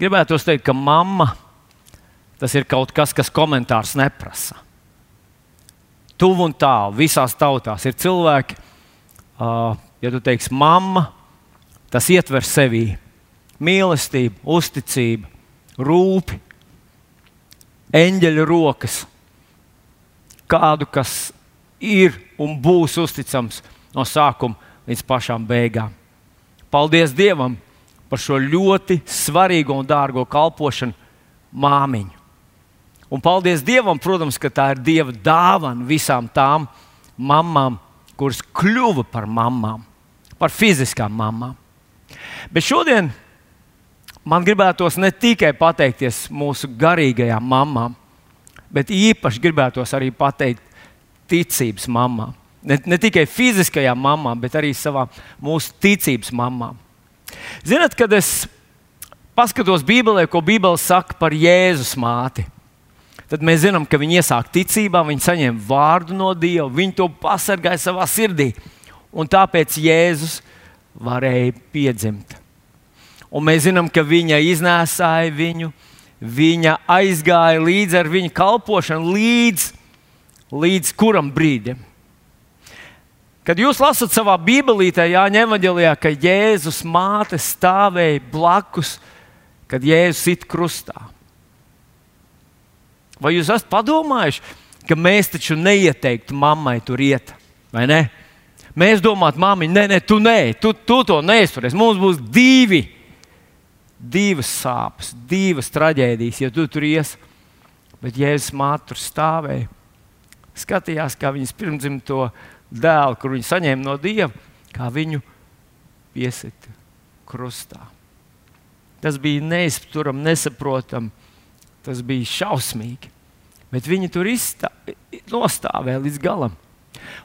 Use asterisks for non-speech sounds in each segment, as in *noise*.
gribētu teikt, ka mamma tas ir kaut kas, kas komentārs neprasa. Tuvu un tālu visās tautās ir cilvēki, uh, ja tu teiksi, mamma, tas ietver sevī mīlestību, uzticību, rūpi, eņģeļa rokas, kādu, kas ir un būs uzticams no sākuma līdz pašām beigām. Paldies Dievam par šo ļoti svarīgo un dārgo kalpošanu māmiņu. Un paldies Dievam, protams, ka tā ir Dieva dāvana visām tām mamām, kuras kļuva par mamām, par fiziskām mamām. Bet šodien man gribētos ne tikai pateikties mūsu garīgajām mamām, bet īpaši gribētos arī pateikt ticības mamām. Ne, ne tikai fiziskajām mamām, bet arī savām mūsu ticības mamām. Ziniet, kad es paskatos Bībelē, ko Bībele saka par Jēzus māti, tad mēs zinām, ka viņi iesāk ticībā, viņi saņem vārdu no Dieva, viņi to pasargāja savā sirdī. Un tāpēc Jēzus varēja piedzimt. Un mēs zinām, ka viņa iznēsāja viņu, viņa aizgāja līdzi ar viņa kalpošanu, līdz, līdz kuram brīdim? Kad jūs lasat savā Bībelītē, Jāņa Evanģelijā, ka Jēzus māte stāvēja blakus, kad Jēzus sit krustā. Vai jūs esat padomājuši, ka mēs taču neieteiktu mammai tur iet, vai ne? Mēs domājam, māmiņa, nē, nē, tu nē, tu, tu to neizturēsi. Mums būs divi, divas sāpes, divas traģēdijas, ja tu tur ies. Bet Jēzus māte tur stāvēja, skatījās, kā viņas pirmdzimto dēlu, kur viņi saņēma no Dieva, kā viņu piesita krustā. Tas bija neizturami, nesaprotami, tas bija šausmīgi. Bet viņi tur izstā, nostāvēja līdz galam.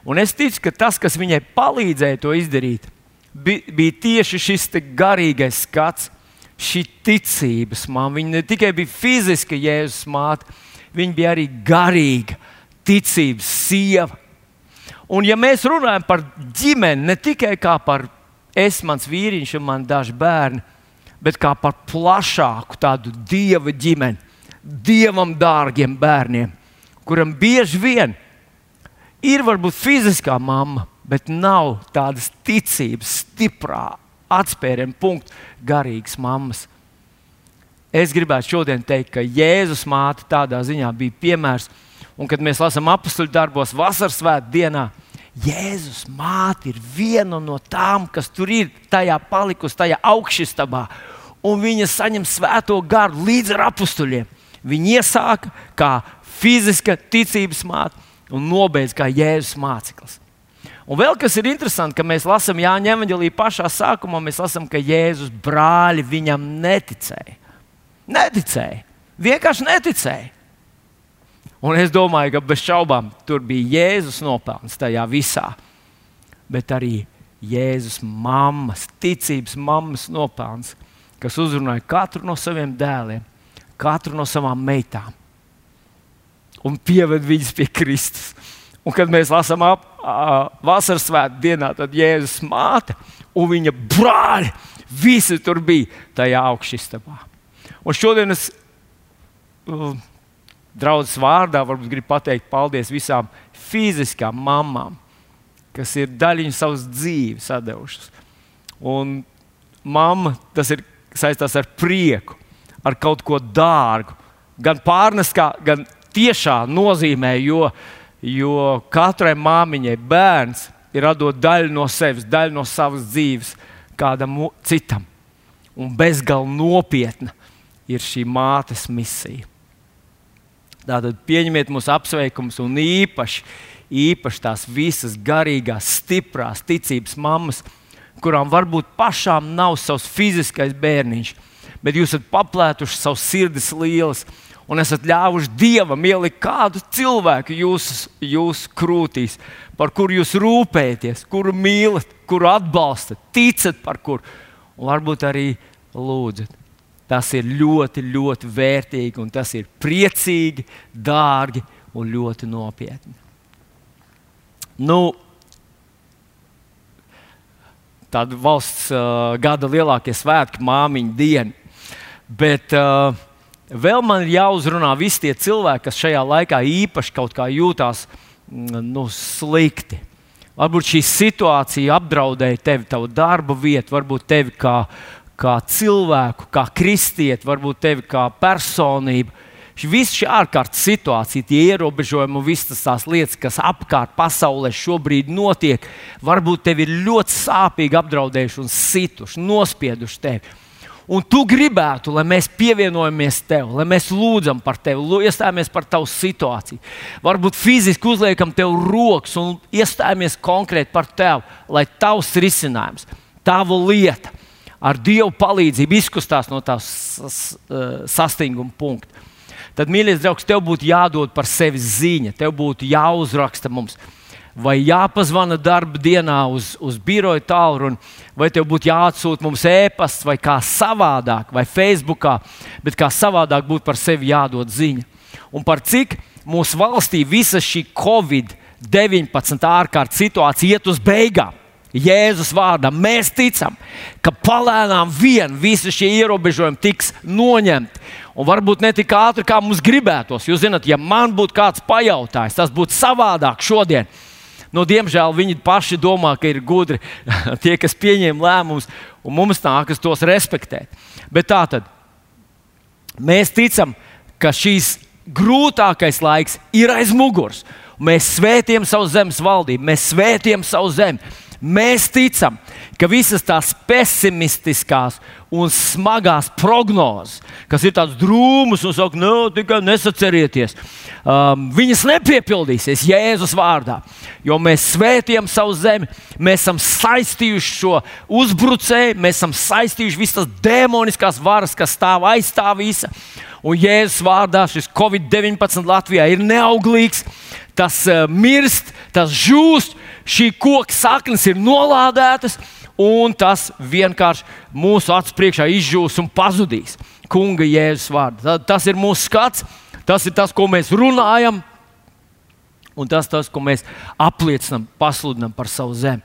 Un es ticu, ka tas, kas viņai palīdzēja to izdarīt, bija, tieši šis garīgais skats, šī ticības māte. Viņa ne tikai bija fiziska jēzus māte, viņa bija arī garīga ticības sieva. Un, ja mēs runājam par ģimeni, ne tikai kā par es, mans vīriņš un man daži bērni, bet kā par plašāku tādu dieva ģimeni, dievam dārgiem bērniem, kuram bieži vien ir varbūt fiziskā mamma, bet nav tādas ticības, stiprā atspērienu punktu, garīgas mammas. Es gribētu šodien teikt, ka Jēzus māte tādā ziņā bija piemērs Un kad mēs lasām apakstuļu darbos, vasaras svētdienā dienā, Jēzus māte ir viena no tām, kas tur ir tajā palikusi, tajā augšstabā. Un viņa saņem svēto garu līdz ar apstuļiem. Viņa iesāka kā fiziska ticības māte un nobeidz kā Jēzus māceklis. Un vēl kas ir interesanti, ka mēs lasām Jāņa Evangelī pašā sākumā, mēs lasām, ka Jēzus brāļi viņam neticēja. Neticēja. Vienkārši neticēja. Un es domāju, ka bez šaubām tur bija Jēzus nopelns tajā visā, bet arī Jēzus mammas, ticības mammas nopelns, kas uzrunāja katru no saviem dēliem, katru no savām meitām un pieved viņus pie Kristus. Un kad mēs lasām ap, uh, vasaras svētdienā, dienā, tad Jēzus māte un viņa brāļi visi tur bija tajā augšstabā. Un šodien es uh, draudzes vārdā varbūt gribu pateikt paldies visām fiziskām mamām, kas ir daļiņu savas dzīves devušas. Un mamma tas ir saistās ar prieku, ar kaut ko dārgu. Gan pārneskā, gan tiešā nozīmē, jo, jo katrai māmiņai bērns ir atdot daļu no sevis, daļu no savas dzīves kādam citam. Un bezgalīgi nopietna ir šī mātes misija. Tātad pieņemiet mūsu apsveikumus un īpaši, īpaši tās visas garīgās, stiprās ticības mammas, kurām varbūt pašām nav savs fiziskais bērniņš, bet jūs esat paplētuši savus sirdis lielas un esat ļāvuši Dievam ielikt kādu cilvēku jūsu, jūsu krūtīs, par kuru jūs rūpējaties, kuru mīlat, kuru atbalstat, ticat par kuru un varbūt arī lūdzat. Tas ir ļoti, ļoti vērtīgi, un tas ir priecīgi, dārgi un ļoti nopietni. Nu, Tāda valsts uh, gada lielākie svētki, māmiņa diena. Bet uh, vēl man ir jāuzrunā visi tie cilvēki, kas šajā laikā īpaši kaut kā jūtās mm, nu, slikti. Varbūt šī situācija apdraudēja tevi, tavu darba vietu, varbūt tevi kā, kā cilvēku, kā kristieti, varbūt tevi kā personību. Viss šī ārkārtas situācija, tie ierobežojumi un visas tās lietas, kas apkārt pasaulē šobrīd notiek, varbūt tevi ir ļoti sāpīgi apdraudējuši un situši, nospieduši tevi. Un tu gribētu, lai mēs pievienojamies tev, lai mēs lūdzam par tevi, iestājāmies par tavu situāciju. Varbūt fiziski uzliekam tev rokas un iestājāmies konkrēti par tevi, lai tavs risinājums, tava lieta ar Dievu palīdzību izkustās no tās sastinguma punkta tad, mīļais draugs, tev būtu jādod par sevi ziņa, tev būtu jāuzraksta mums. Vai jāpazvana darba dienā uz, uz biroja tālruni, vai tev būtu jāatsūta mums e-pasts, vai kā savādāk, vai Facebookā, bet kā savādāk būtu par sevi jādod ziņa. Un par cik mūsu valstī visa šī Covid-19 ārkārtas situācija iet uz beigām. Jēzus vārdā mēs ticam, ka palēnām vien visi šie ierobežojumi tiks noņemti. Un varbūt ne tik ātri, kā mums gribētos. Jūs zināt, ja man būtu kāds pajautājis, tas būtu savādāk šodien. Nu, diemžēl viņi paši domā, ka ir gudri *laughs* tie, kas pieņem lēmumus, un mums nākas tos respektēt. Bet tā tad mēs ticam, ka šīs grūtākais laiks ir aiz muguras. Mēs svētījam savu zemes valdību, mēs svētījam savu zemi. Mēs ticam, ka visas tās pesimistiskās un smagās prognozes, kas ir tādas drūmas un saka, nu, tikai nesacerieties, um, viņas nepiepildīsies Jēzus vārdā. Jo mēs svētījam savu zemi, mēs esam saistījuši šo uzbrucēju, mēs esam saistījuši visas tās demoniskās varas, kas stāv aiz tā visa. Un Jēzus vārdā šis Covid-19 Latvijā ir neauglīgs, tas uh, mirst, tas žūst šī koka saknes ir nolādētas, un tas vienkārši mūsu acu priekšā izžūs un pazudīs. Kunga Jēzus vārdā. Tas ir mūsu skats, tas ir tas, ko mēs runājam, un tas, tas ko mēs apliecinām, pasludinām par savu zemi.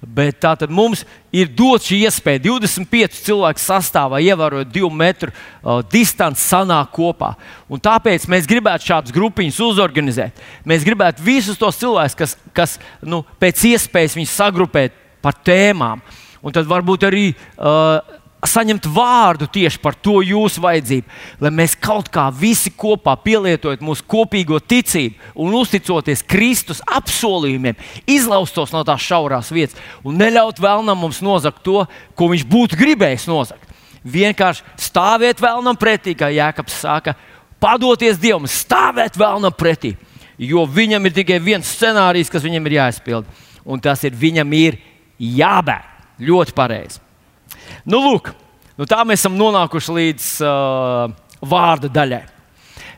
Bet tā tad mums ir dots šī iespēja 25 cilvēku sastāvā, ievērojot divu metru uh, distanci, sanākt kopā. Un tāpēc mēs gribētu šādas grupiņas uzorganizēt. Mēs gribētu visus tos cilvēkus, kas, kas nu, pēc iespējas sagrupēt par tēmām. Un tad varbūt arī uh, saņemt vārdu tieši par to jūsu vajadzību, lai mēs kaut kā visi kopā pielietojot mūsu kopīgo ticību un uzticoties Kristus apsolījumiem, izlaustos no tās šaurās vietas un neļaut vēlnam mums nozagt to, ko viņš būtu gribējis nozagt. Vienkārši stāvēt vēlnam pretī, kā Jēkabs saka, padoties Dievam, stāvēt vēlnam pretī. Jo viņam ir tikai viens scenārijs, kas viņam ir jāizpild, un tas ir viņam ir jābēg. Ļoti pareizi. Nu, lūk, nu tā mēs esam nonākuši līdz uh, vārda daļai.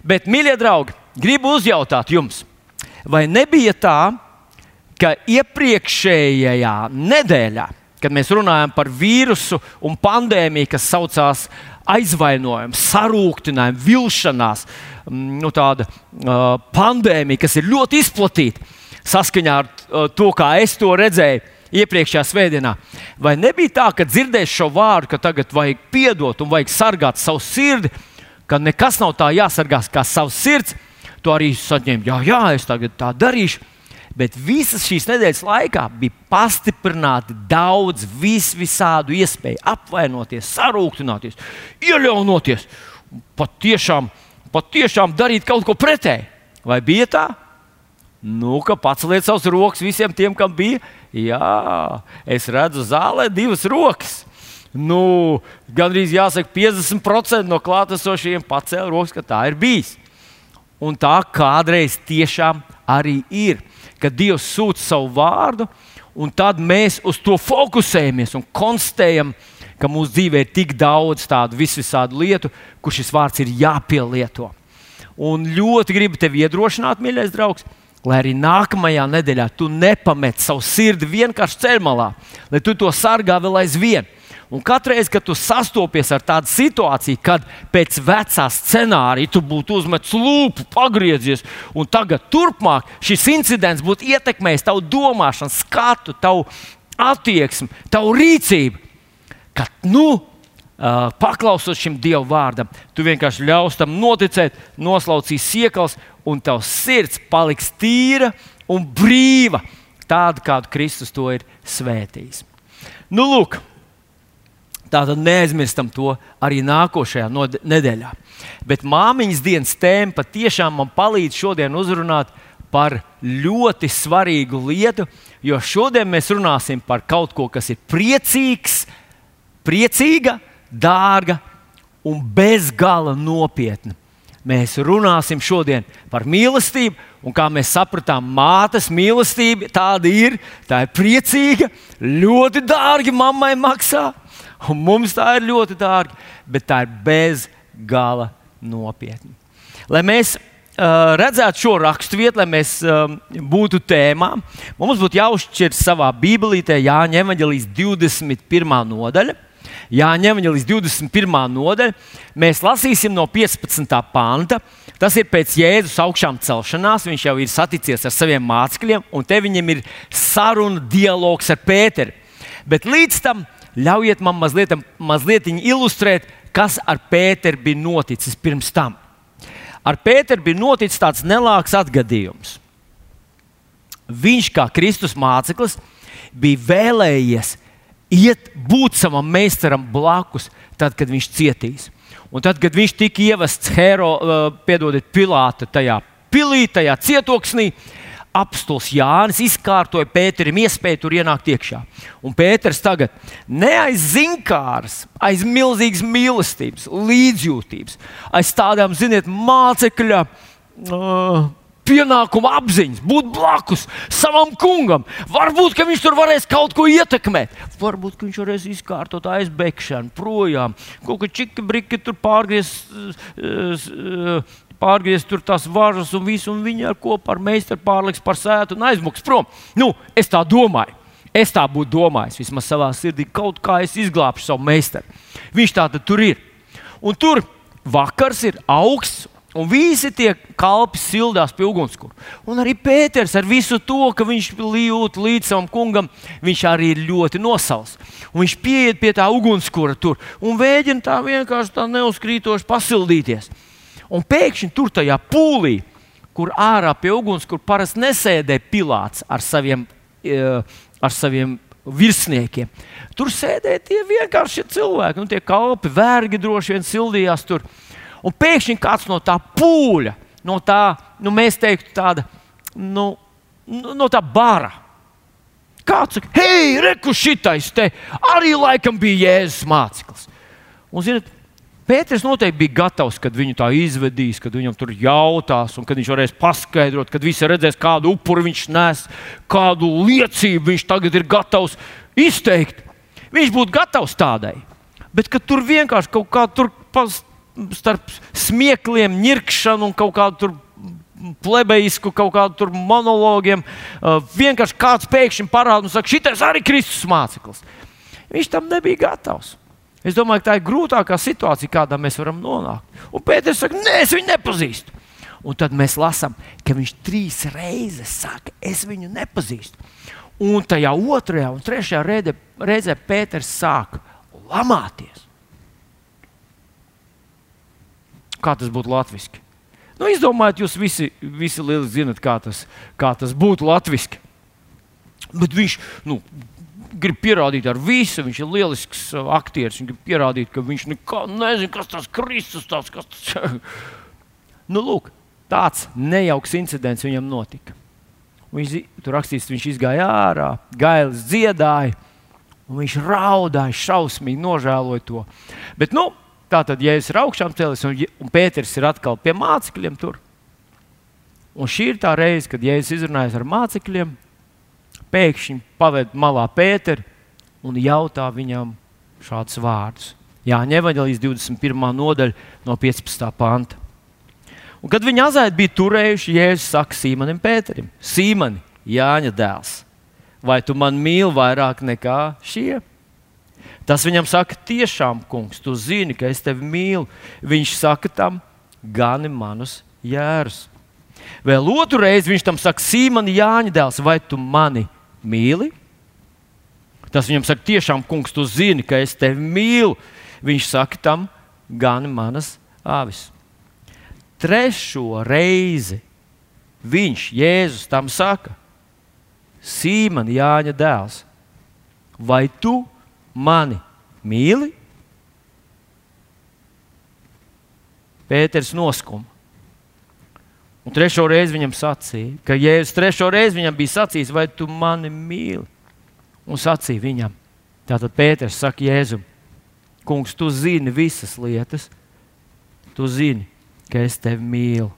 Bet, mīļie draugi, gribu uzjautāt jums, vai nebija tā, ka iepriekšējā nedēļā, kad mēs runājam par vīrusu un pandēmiju, kas saucās aizvainojums, sarūktinājums, vilšanās, nu, tāda uh, pandēmija, kas ir ļoti izplatīta saskaņā ar uh, to, kā es to redzēju iepriekšējā svētdienā. Vai nebija tā, ka dzirdēs šo vārdu, ka tagad vajag piedot un vajag sargāt savu sirdi, ka nekas nav tā jāsargās kā savs sirds? To arī saņēmu, jā, jā, es tagad tā darīšu. Bet visas šīs nedēļas laikā bija pastiprināti daudz vis visādu iespēju apvainoties, sarūktināties, ieļaunoties, pat tiešām, pat tiešām darīt kaut ko pretēju. Vai bija tā? Nu, ka pats liec savus rokas visiem tiem, kam bija. Jā, es redzu zālē divas rokas. Nu, Gan arī jāsaka, 50% no klātesošiem pacēla rokas, ka tā ir bijis. Un tā kādreiz tiešām arī ir. Kad Dievs sūta savu vārdu, un tad mēs uz to fokusējamies un konstatējam, ka mūsu dzīvē ir tik daudz tādu visvisādu lietu, kur šis vārds ir jāpielieto. Un ļoti gribu tevi iedrošināt, mīļais draugs, lai arī nākamajā nedēļā tu nepamet savu sirdi vienkārši ceļmalā, lai tu to sargā vēl aizvien. Un katru reizi, kad tu sastopies ar tādu situāciju, kad pēc vecā scenārija tu būtu uzmetis lūpu, pagriezies, un tagad turpmāk šis incidents būtu ietekmējis tavu domāšanu, skatu, tavu attieksmi, tavu rīcību, kad nu, uh, paklausot šim Dieva vārdam, tu vienkārši ļaus tam noticēt, noslaucīs siekals, un tavs sirds paliks tīra un brīva, tāda kādu Kristus to ir svētījis. Nu, lūk, Tātad neaizmirstam to arī nākošajā nedēļā. Bet māmiņas dienas tēma patiešām man palīdz šodien uzrunāt par ļoti svarīgu lietu, jo šodien mēs runāsim par kaut ko, kas ir priecīgs, priecīga, dārga un bezgala nopietna. Mēs runāsim šodien par mīlestību, un kā mēs sapratām, mātes mīlestība tāda ir. Tā ir priecīga, ļoti dārga mammai maksā, un mums tā ir ļoti dārga, bet tā ir bez gala nopietna. Lai mēs uh, redzētu šo raksturvietu, lai mēs uh, būtu tēmā, mums būtu jāuzšķir savā Bībelītē Jāņa Evanģelijas 21. nodaļa. Jāņem viņa līdz 21. nodaļai. Mēs lasīsim no 15. panta. Tas ir pēc Jēzus augšām celšanās. Viņš jau ir saticies ar saviem mācekļiem, un te viņam ir saruna, dialogs ar Pēteru. Bet līdz tam ļaujiet man mazliet, mazliet ilustrēt, kas ar Pēteru bija noticis pirms tam. Ar Pēteru bija noticis tāds nelāks atgadījums. Viņš, kā Kristus māceklis, bija vēlējies iet būt savam meistaram blakus, tad, kad viņš cietīs. Un tad, kad viņš tika ievests Hero, uh, piedodiet, Pilāta tajā pilī, tajā cietoksnī, apstults Jānis izkārtoja Pēterim iespēju tur ienākt iekšā. Un Pēters tagad ne aiz zinkāras, aiz milzīgas mīlestības, līdzjūtības, aiz tādām, ziniet, mācekļa. Uh, pienākuma apziņas, būt blakus savam kungam. Varbūt viņš tur varēs kaut ko ietekmēt. Varbūt viņš varēs izkārtot aizbēgšanu projām, kaut kā čiki briki tur pārgriezt. Pārgriezt tur tās važas un visu, un viņi ar kopā ar meistaru pārliks par sētu un aizmuks prom. Nu, es tā domāju. Es tā būtu domājis, vismaz savā sirdī, kaut kā es izglābšu savu meistaru. Viņš tā tur ir. Un tur vakars ir augsts Un visi tie kalpi sildās pie ugunskura. Un arī Pēters ar visu to, ka viņš jūt līdz savam kungam, viņš arī ir ļoti nosals. Un viņš pieiet pie tā ugunskura tur un mēģina tā vienkārši tā neuzkrītoši pasildīties. Un pēkšņi tur tajā pūlī, kur ārā pie ugunskura parasti nesēdē pilāts ar saviem, eh, ar saviem virsniekiem. Tur sēdēja tie vienkārši cilvēki, nu, tie kalpi, vergi droši vien sildījās tur. Un pēkšņi kāds no tā pūļa, no tā, nu, mēs teiktu, tāda, nu, nu no tā bara. Kāds saka, hei, reku šitais te arī laikam bija Jēzus māceklis. Un, zinot, Pēters noteikti bija gatavs, kad viņu tā izvedīs, kad viņam tur jautās, un kad viņš varēs paskaidrot, kad visi redzēs, kādu upuru viņš nes, kādu liecību viņš tagad ir gatavs izteikt. Viņš būtu gatavs tādai. Bet tur vienkārši kaut kā tur pas, starp smiekliem, ņirkšanu un kaut kādu plebejisku kaut kādu monologiem. Uh, vienkārši kāds pēkšņi parāda un saka, šis arī Kristus māceklis. Viņš tam nebija gatavs. Es domāju, ka tā ir grūtākā situācija, kādā mēs varam nonākt. Un Pēters saka, nē, es viņu nepazīstu. Un tad mēs lasām, ka viņš trīs reizes saka, es viņu nepazīstu. Un tajā otrajā un trešajā reizē Pēters sāk lamāties. Kā tas būtu latviešu? Nu, izdomājiet, jūs visi, visi lieliski zinat, kā tas, kā tas būtu latviešu. Bet viņš nu, grib pierādīt ar visu, viņš ir lielisks uh, aktieris. Viņš grib pierādīt, ka viņš neko nezina, kas tas Kristus tāds, kas tas *laughs* nu, lūk, tāds nejauks incidents viņam notika. Viņš tur rakstīts, viņš izgāja ārā, gailis dziedāja, un viņš raudāja, šausmīgi nožēloja to. Bet, nu, Tā tad Jēzus ir augšām cēlies, un, un Pēters ir atkal pie mācekļiem tur. Un šī ir tā reize, kad Jēzus izrunājas ar mācekļiem, pēkšņi paved malā Pēteru un jautā viņam šādus vārdus. Jā, ņevaņģelīs 21. nodaļa no 15. panta. Un, kad viņi azaiti bija turējuši, Jēzus saka Sīmanim Pēterim: Sīmani, Jāņa dēls, vai tu man mīli vairāk nekā šie? Tas viņam saka, tiešām, kungs, tu zini, ka es tevi mīlu. Viņš saka tam, gani manus jērus. Vēl otru reizi viņš tam saka, Sīmani, Jāņa dēls, vai tu mani mīli? Tas viņam saka, tiešām, kungs, tu zini, ka es tevi mīlu. Viņš saka tam, gan manas āvis. Trešo reizi viņš, Jēzus, tam saka, Sīmana Jāņa dēls, vai tu mani mīli? Pēters noskuma. Un trešo reizi viņam sacīja, ka Jēzus trešo reizi viņam bija sacījis, vai tu mani mīli? Un sacīja viņam, tātad Pēters saka Jēzum, kungs, tu zini visas lietas, tu zini, ka es tevi mīlu.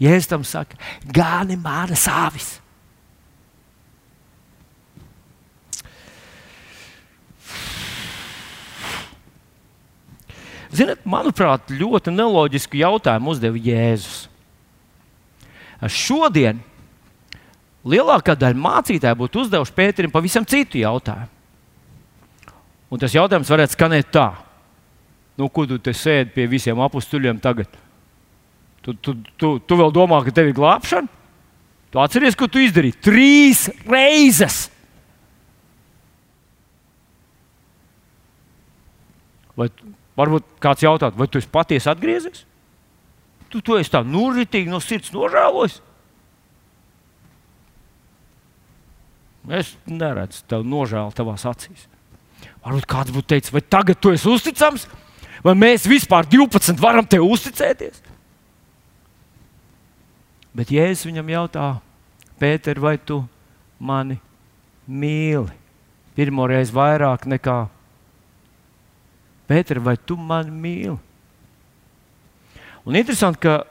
Jēzus tam saka, gāni manas avis. Ziniet, manuprāt, ļoti neloģisku jautājumu uzdeva Jēzus šodien lielākā daļa mācītāju būtu uzdevuši Pēterim pavisam citu jautājumu. Un tas jautājums varētu skanēt tā, nu, ko tu te sēdi pie visiem apstuļiem tagad? Tu, tu, tu, tu vēl domā, ka tev ir glābšana? Tu atceries, ko tu izdarīji? Trīs reizes! Vai varbūt kāds jautā, vai tu esi patiesi atgriezies? Tu to esi tā nūritīgi no sirds nožēlojis. Es neredzu tev nožēlu tavās acīs. Varbūt kāds būtu teicis, vai tagad tu esi uzticams, vai mēs vispār 12 varam tev uzticēties. Bet Jēzus viņam jautā, Pēter, vai tu mani mīli? Pirmo reizi vairāk nekā Pēter, vai tu mani mīli? Un interesanti, ka,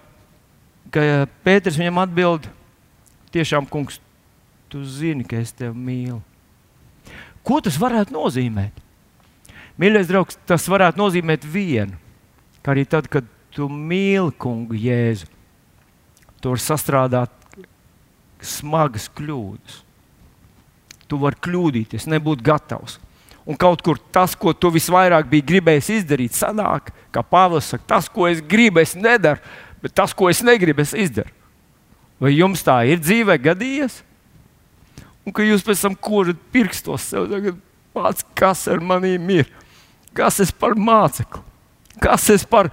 ka Pēters viņam atbild, tiešām, kungs, tu zini, ka es tevi mīlu. Ko tas varētu nozīmēt? Mīļais draugs, tas varētu nozīmēt vienu, ka arī tad, kad tu mīli kungu Jēzu, tu vari sastrādāt smagas kļūdas. Tu vari kļūdīties, nebūt gatavs un kaut kur tas, ko tu visvairāk biji gribējis izdarīt, sanāk, kā Pāvils saka, tas, ko es gribu, es nedaru, bet tas, ko es negribu, es izdaru. Vai jums tā ir dzīvē gadījies? Un ka jūs pēc tam kožat pirkstos sev, pats, kas ar maniem ir, kas es par mācekli, kas es par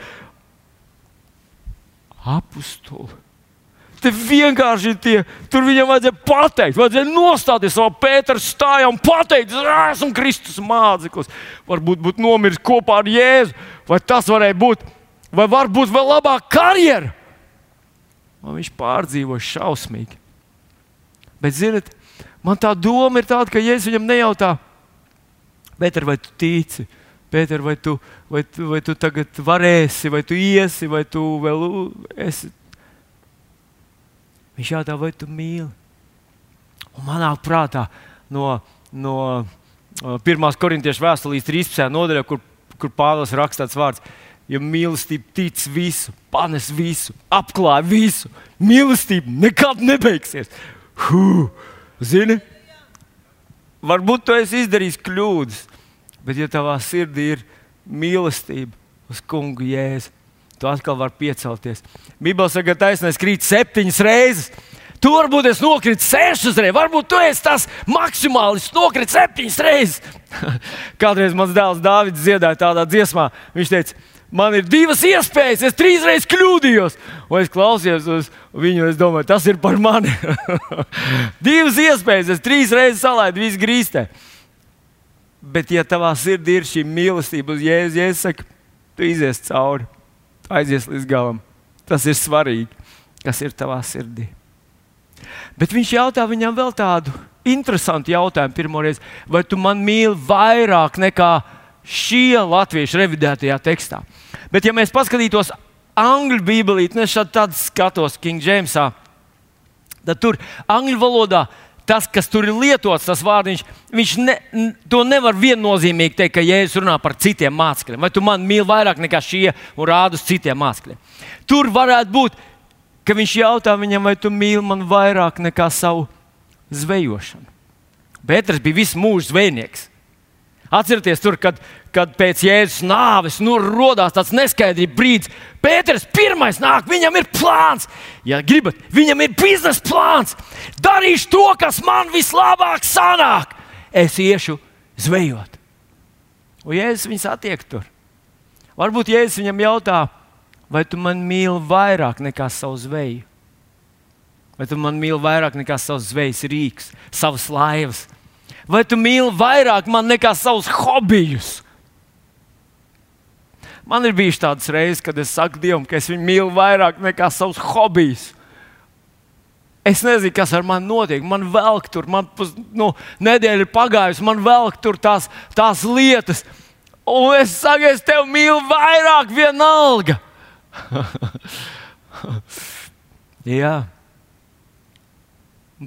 apustuli. Te vienkārši tie, tur viņam vajadzēja pateikt, vajadzēja nostāties savā Pētera stājā un pateikt, es esmu Kristus māceklis. Varbūt būt nomiris kopā ar Jēzu, vai tas varēja būt, vai varbūt vēl labāka karjera. Un viņš pārdzīvoja šausmīgi. Bet, ziniet, man tā doma ir tāda, ka Jēzus viņam nejautā, Pēter, vai tu tici? Pēter, vai tu, vai, tu, vai tu tagad varēsi, vai tu iesi, vai tu vēl esi Viņš jautā, vai tu mīli? Un manā prātā no, no 1. korintiešu vēstulīs 13. nodaļā, kur, kur Pāvils raksta tāds vārds, ja mīlestība tic visu, panes visu, apklāj visu, mīlestība nekad nebeigsies. Huh, zini? Varbūt tu esi izdarījis kļūdas, bet ja tavā sirdī ir mīlestība uz kungu jēzu, tu atkal vari piecelties. Bībelē saka, ka taisnība krīt septiņas reizes. Tu varbūt esi nokritis sešas reizes, varbūt tu esi tas maksimālists, nokritis septiņas reizes. *laughs* Kādreiz mans dēls Dārvids dziedāja tādā dziesmā. Viņš teica, man ir divas iespējas, es trīs reizes kļūdījos. Un es klausījos uz viņu, es domāju, tas ir par mani. *laughs* divas iespējas, es trīs reizes salaidu visu grīstē. Bet, ja tavā sirdī ir šī mīlestība uz Jēzu, Jēzus saka, tu izies cauri aizies līdz galam. Tas ir svarīgi, kas ir tavā sirdī. Bet viņš jautā viņam vēl tādu interesantu jautājumu pirmoreiz, vai tu man mīli vairāk nekā šie latviešu revidētajā tekstā. Bet, ja mēs paskatītos angļu bībelīti, es šādi skatos King Jamesā, tad tur angļu valodā tas, kas tur ir lietots, tas vārdiņš, viņš ne, to nevar viennozīmīgi teikt, ka Jēzus runā par citiem mācekļiem. Vai tu man mīli vairāk nekā šie un rāda uz citiem mācekļiem? Tur varētu būt, ka viņš jautā viņam, vai tu mīli man vairāk nekā savu zvejošanu. Pēters bija visu mūžu zvejnieks. Atcerieties, tur, kad, kad pēc Jēzus nāves nu, radās tāds neskaidrs brīdis. Pēters pirmais nāk, viņam ir plāns. Ja gribat, viņam ir biznesa plāns. Darīšu to, kas man vislabāk sanāk. Es iešu zvejot. Un Jēzus viņus attiek tur. Varbūt Jēzus viņam jautā, vai tu man mīli vairāk nekā savu zveju? Vai tu man mīli vairāk nekā savus zvejas rīks, savas laivas? Vai tu mīli vairāk man nekā savus hobijus? Man ir bijušas tādas reizes, kad es saku Dievam, ka es viņu mīlu vairāk nekā savus hobijus. Es nezinu, kas ar mani notiek. Man velk tur, man pus, nu, nedēļa ir pagājusi, man velk tur tās, tās lietas. Un es saku, es tevi mīlu vairāk, vienalga. *laughs* Jā.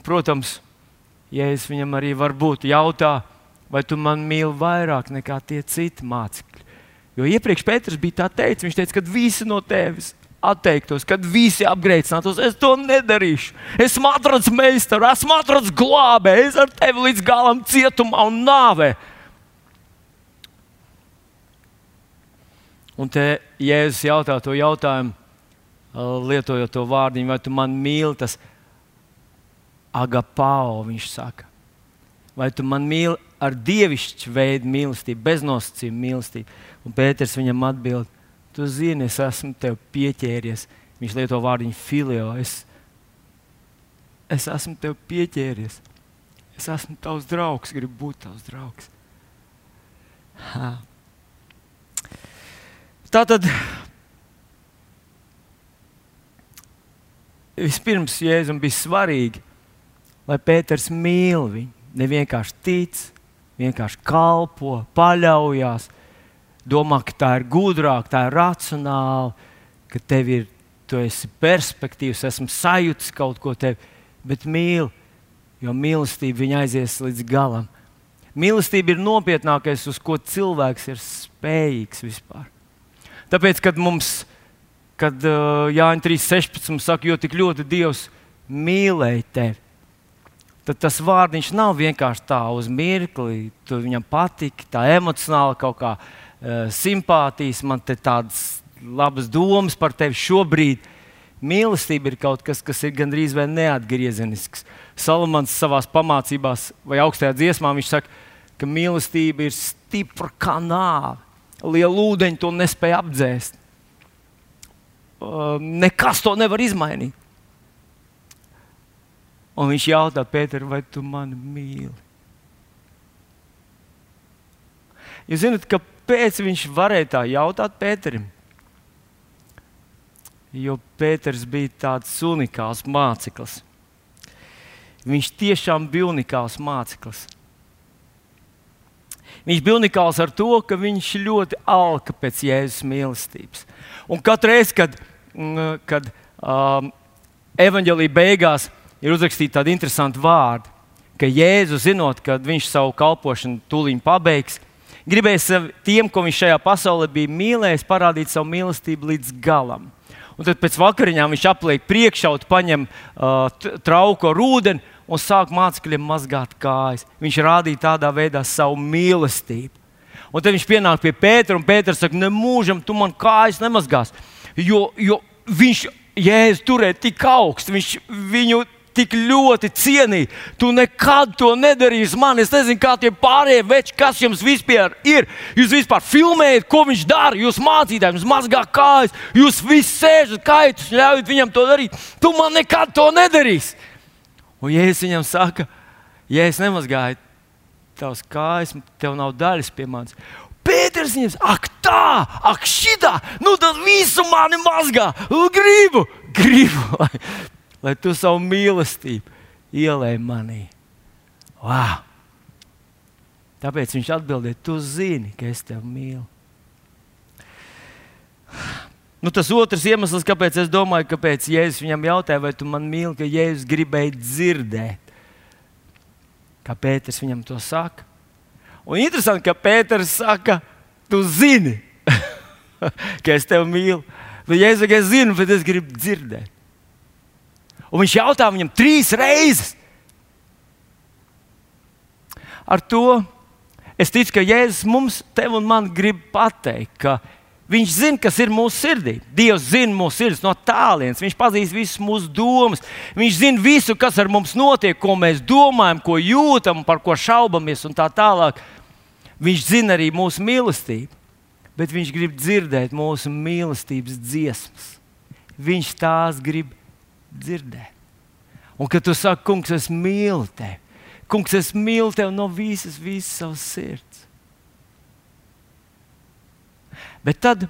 Protams, es viņam arī varbūt jautā, vai tu man mīli vairāk nekā tie citi mācekļi. Jo iepriekš Pēters bija tā teicis, viņš teica, ka visi no tevis atteiktos, kad visi apgrēcinātos. Es to nedarīšu. Esmu atradzis meistaru, esmu atradzis glābēju, es ar tevi līdz galam cietumā un nāvē. Un te Jēzus jautā to jautājumu, lietojot to vārdiņu, vai tu man mīli, tas agapao, viņš saka. Vai tu man mīli ar dievišķu veidu mīlestību, bez nosacījuma mīlestību? Un Pēters viņam atbild, tu zini, es esmu tev pieķēries. Viņš lieto vārdiņu filio. Es, es esmu tev pieķēries. Es esmu tavs draugs, gribu būt tavs draugs. Ha. Tā tad vispirms Jēzum bija svarīgi, lai Pēters mīl viņu. Ne vienkārši tic, vienkārši kalpo, paļaujas, domā, ka tā ir gudrāk, tā ir racionāli, ka tev ir, tu esi perspektīvs, esmu sajūtis kaut ko tev, bet mīl, jo mīlestība viņa aizies līdz galam. Mīlestība ir nopietnākais, uz ko cilvēks ir spējīgs vispār. Tāpēc, kad mums, kad uh, Jānis 3.16 saka, jo tik ļoti Dievs mīlēja tevi, tad tas vārdiņš nav vienkārši tā uz mirkli. Tu viņam patīk, tā emocionāli kaut kā uh, simpātijas, man te tādas labas domas par tevi šobrīd. Mīlestība ir kaut kas, kas ir gandrīz vai neatgriezenisks. Salamans savā pamācībās vai augstajā dziesmā viņš saka, ka mīlestība ir stipra kā nāve liela ūdeņa to nespēja apdzēst. Uh, nekas to nevar izmainīt. Un viņš jautā, Pēter, vai tu mani mīli? Jūs zināt, kāpēc viņš varēja tā jautāt Pēterim? Jo Pēters bija tāds unikāls māceklis. Viņš tiešām bija unikāls māceklis. Viņš bija unikāls ar to, ka viņš ļoti alka pēc Jēzus mīlestības. Un katru reizi, kad, mm, kad um, evanģēlīja beigās ir uzrakstīti tādi interesanti vārdi, ka Jēzus, zinot, ka viņš savu kalpošanu tūlīt pabeigs, gribēja tiem, ko viņš šajā pasaulē bija mīlējis, parādīt savu mīlestību līdz galam. Un tad pēc vakariņām viņš apliek priekšautu, paņem uh, trauku ar ūdeni un sāk mācekļiem mazgāt kājas. Viņš rādīja tādā veidā savu mīlestību. Un tad viņš pienāk pie Pētera, un Pēters saka, nemūžam, tu man kājas nemazgās. Jo, jo viņš jēzus turēja tik augstu, viņš viņu tik ļoti cienīja. Tu nekad to nedarīsi man. Es nezinu, kā tie pārējie veči, kas jums vispār ir. Jūs vispār filmējat, ko viņš dara. Jūs mācītājiem, jūs mazgā kājas, jūs visi sēžat kaitus, ļaujat viņam to darīt. Tu man nekad to nedarīsi. Un Jēzus viņam saka, ja es nemazgāju tavas kājas, tev nav daļas pie manis. Pēters viņam saka, ak, tā, ak, šitā, nu tad visu mani mazgā. Gribu, gribu, lai, lai tu savu mīlestību ielēji manī. Wow! Tāpēc viņš atbildēja, tu zini, ka es tevi mīlu. Nu, tas otrs iemesls, kāpēc es domāju, kāpēc Jēzus viņam jautāja, vai tu man mīli, ka Jēzus gribēja dzirdēt, kā Pēters viņam to saka. Un interesanti, ka Pēters saka, tu zini, *laughs* ka es tevi mīlu. Bet Jēzus saka, es zinu, bet es gribu dzirdēt. Un viņš jautā viņam trīs reizes. Ar to es ticu, ka Jēzus mums, tev un man grib pateikt, ka Viņš zina, kas ir mūsu sirdī. Dievs zina mūsu sirdis no tālienes. Viņš pazīst visas mūsu domas. Viņš zina visu, kas ar mums notiek, ko mēs domājam, ko jūtam, par ko šaubamies un tā tālāk. Viņš zina arī mūsu mīlestību. bet Viņš grib dzirdēt mūsu mīlestības dziesmas. Viņš tās grib dzirdēt. Un kad tu saki, Kungs, es mīlu tevi, Kungs, es mīlu tevi no visas, visas savas sirds. Bet tad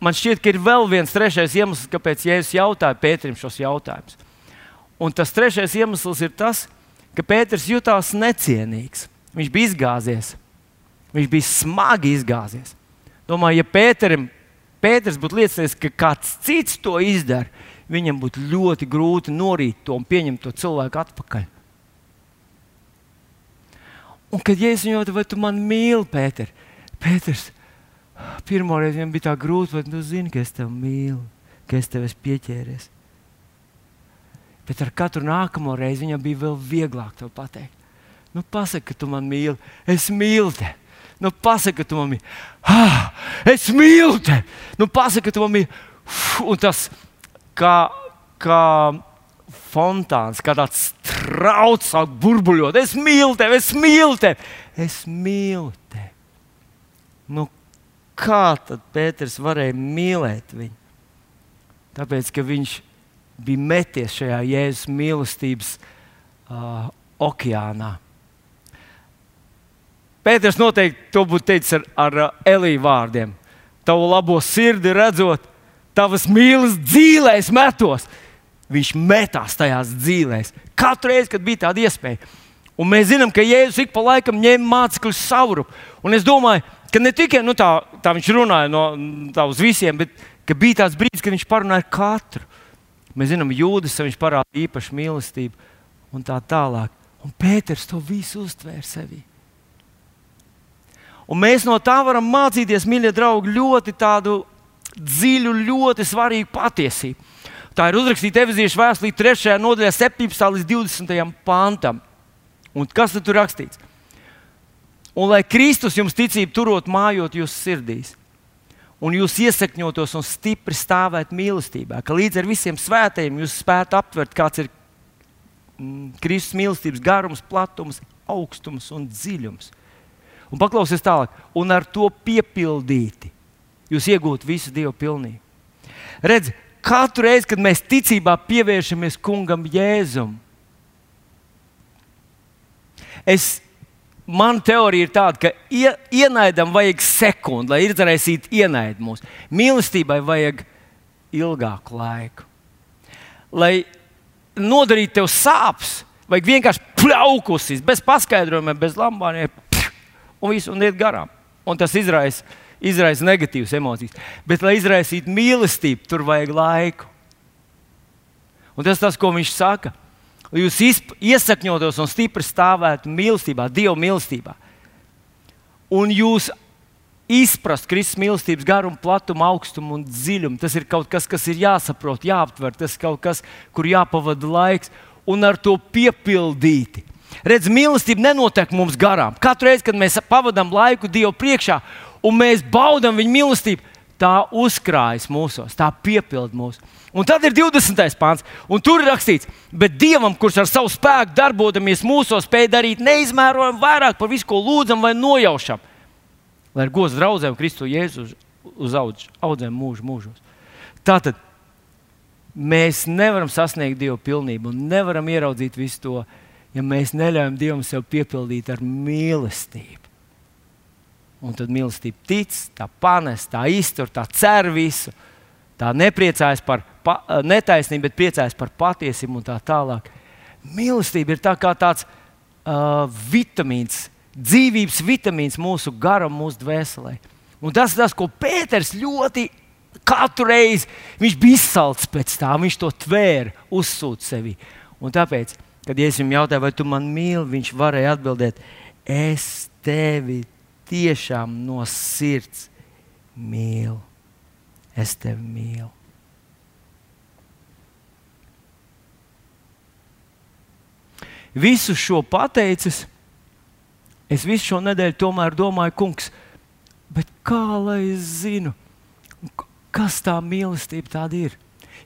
man šķiet, ka ir vēl viens trešais iemesls, kāpēc Jēzus jautāja Pēterim šos jautājumus. Un tas trešais iemesls ir tas, ka Pēters jutās necienīgs. Viņš bija izgāzies. Viņš bija smagi izgāzies. Domāju, ja Pēterim, Pēters būtu liecinājis, ka kāds cits to izdara, viņam būtu ļoti grūti norīt to un pieņemt to cilvēku atpakaļ. Un kad Jēzus viņu jautāja, vai tu mani mīli, Pēter? Pēters, pirmo reizi viņam bija tā grūti, vai tu zini, ka es tevi mīlu, ka es tevi esmu pieķēries. Bet ar katru nākamo reizi viņam bija vēl vieglāk to pateikt. Nu, pasaki, ka tu man mīli, es mīlu tevi. Nu, pasaki, ka tu man mīli. Ah, es mīlu tevi. Nu, pasaki, ka tu man mīli. Un tas kā, kā fontāns, kā tāds trauks sāk burbuļot. Es mīlu tevi, es mīlu tevi. Es mīlu tevi. Nu, kā tad Pēters varēja mīlēt viņu? Tāpēc, ka viņš bija meties šajā Jēzus mīlestības uh, okeānā. Pēters noteikti to būtu teicis ar, ar Elīju vārdiem. Tavu labo sirdi redzot, tavas mīlas dzīvēs metos. Viņš metās tajās dzīvēs. Katru reizi, kad bija tāda iespēja. Un mēs zinām, ka Jēzus ik pa laikam ņēma mācekļus sauru. Un es domāju, ka ne tikai nu, tā, tā viņš runāja no, tā uz visiem, bet bija tāds brīdis, kad viņš parunāja ar katru. Mēs zinām, jūdas viņš parādīja īpašu mīlestību un tā tālāk. Un Pēters to visu uztvēra sevī. Un mēs no tā varam mācīties, mīļie draugi, ļoti tādu dziļu, ļoti svarīgu patiesību. Tā ir uzrakstīta Eveziešu vēstulē 3. nodaļā, 17. līdz 20. pantam. Un kas tur rakstīts? Un lai Kristus jums ticību turot mājot jūsu sirdīs, un jūs iesakņotos un stipri stāvēt mīlestībā, ka līdz ar visiem svētajiem jūs spētu aptvert, kāds ir mm, Kristus mīlestības garums, platums, augstums un dziļums. Un paklausieties tālāk, un ar to piepildīti jūs iegūtu visu Dieva pilnību. Redz, katru reizi, kad mēs ticībā pievēršamies kungam Jēzum, es, man teorija ir tāda, ka ie, ienaidam vajag sekundi, lai izraisītu ienaidu mūsu. Mīlestībai vajag ilgāku laiku. Lai nodarītu tev sāpes, vajag vienkārši pļaukusis, bez paskaidrojumiem, bez lambāniem, un viss un iet garām. Un tas izraisa izraisa negatīvas emocijas. Bet, lai izraisītu mīlestību, tur vajag laiku. Un tas tas, ko viņš saka. Lai jūs iesakņotos un stipri stāvētu mīlestībā, Dieva mīlestībā. Un jūs izprast Kristus mīlestības garumu, platumu, augstumu un dziļumu. Tas ir kaut kas, kas ir jāsaprot, jāaptver. Tas ir kaut kas, kur jāpavada laiks un ar to piepildīti. Redz, mīlestība nenotiek mums garām. Katru reizi, kad mēs pavadām laiku Dievu priekšā un mēs baudām viņa mīlestību, tā uzkrājas mūsos, tā piepilda mūsu. Un tad ir 20. pāns, un tur ir rakstīts, bet Dievam, kurš ar savu spēku darbojamies mūsos, spēj darīt neizmērojami vairāk par visu, ko lūdzam vai nojaušam, lai ir gods draugiem Kristu Jēzu uz, audz, audzēm mūžu mūžos. Tātad mēs nevaram sasniegt Dievu pilnību un nevaram ieraudzīt visu to, ja mēs neļaujam Dievam sev piepildīt ar mīlestību. Un tad mīlestība tic, tā panes, tā iztur, tā cer visu. Tā nepriecājas par pa, netaisnību, bet priecājas par patiesību un tā tālāk. Mīlestība ir tā kā tāds uh, vitamīns, dzīvības vitamīns mūsu garam, mūsu dvēselē. Un tas ir tas, ko Pēters ļoti katru reizi bija izsalcis pēc tā, viņš to tvēra, uzsūta sevi. Un tāpēc, kad es viņam jautāju, vai tu man mīli, viņš varēja atbildēt, es tevi tiešām no sirds mīlu. Es tevi mīlu. Visu šo pateicis, es visu šo nedēļu tomēr domāju, kungs, kā lai es zinu, kas tā mīlestība tāda ir?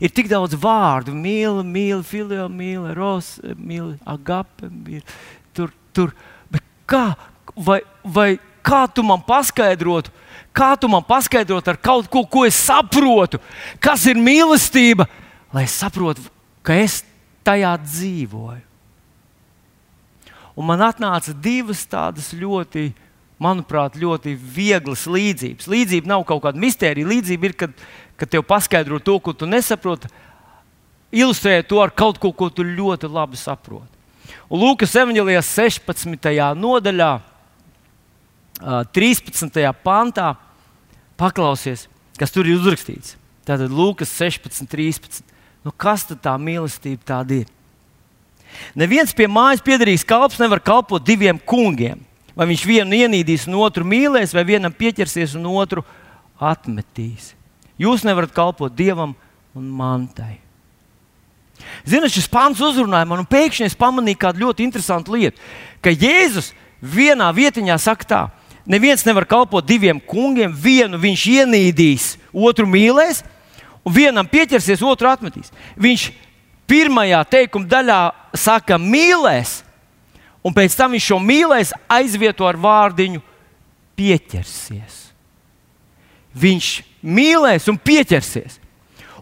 Ir tik daudz vārdu, mīl, mīl, filio, mīl, ros, mīl, agape, mīl, tur, tur. Bet kā, vai, vai kā tu man paskaidrotu, kā tu man paskaidrotu ar kaut ko, ko es saprotu, kas ir mīlestība, lai es saprotu, ka es tajā dzīvoju. Un man atnāca divas tādas ļoti, manuprāt, ļoti vieglas līdzības. Līdzība nav kaut kāda mistērija. Līdzība ir, kad, kad tev paskaidro to, ko tu nesaproti, ilustrē to ar kaut ko, ko tu ļoti labi saproti. Un Lūkas evanģēlijā 16. nodaļā, 13. pantā, paklausies, kas tur ir uzrakstīts. Tātad Lūkas 16, 13. Nu, kas tad tā mīlestība tāda ir? Neviens pie mājas piedarīgs kalps nevar kalpot diviem kungiem. Vai viņš vienu ienīdīs, un otru mīlēs, vai vienam pieķersies, un otru atmetīs. Jūs nevarat kalpot dievam un mantai. Ziniet, šis pāns uzrunāja man, un pēkšņi es pamanīju kādu ļoti interesantu lietu. Ka Jēzus vienā vietiņā saka, tā, neviens nevar kalpot diviem kungiem, vienu viņš ienīdīs, otru mīlēs, un vienam pieķersies, otru atmetīs. Viņš pirmajā teikuma daļā saka, mīlēs, un pēc tam viņš šo mīlēs aizvieto ar vārdiņu pieķersies. Viņš mīlēs un pieķersies.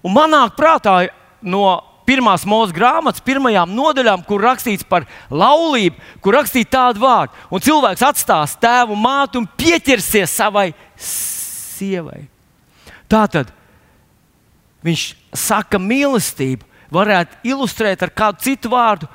Un manā prātā no pirmās mūža grāmatas, pirmajām nodaļām, kur rakstīts par laulību, kur rakstīts tādu vārdu, un cilvēks atstās tēvu un mātu un pieķersies savai sievai. Tā tad viņš saka, mīlestību varētu ilustrēt ar kādu citu vārdu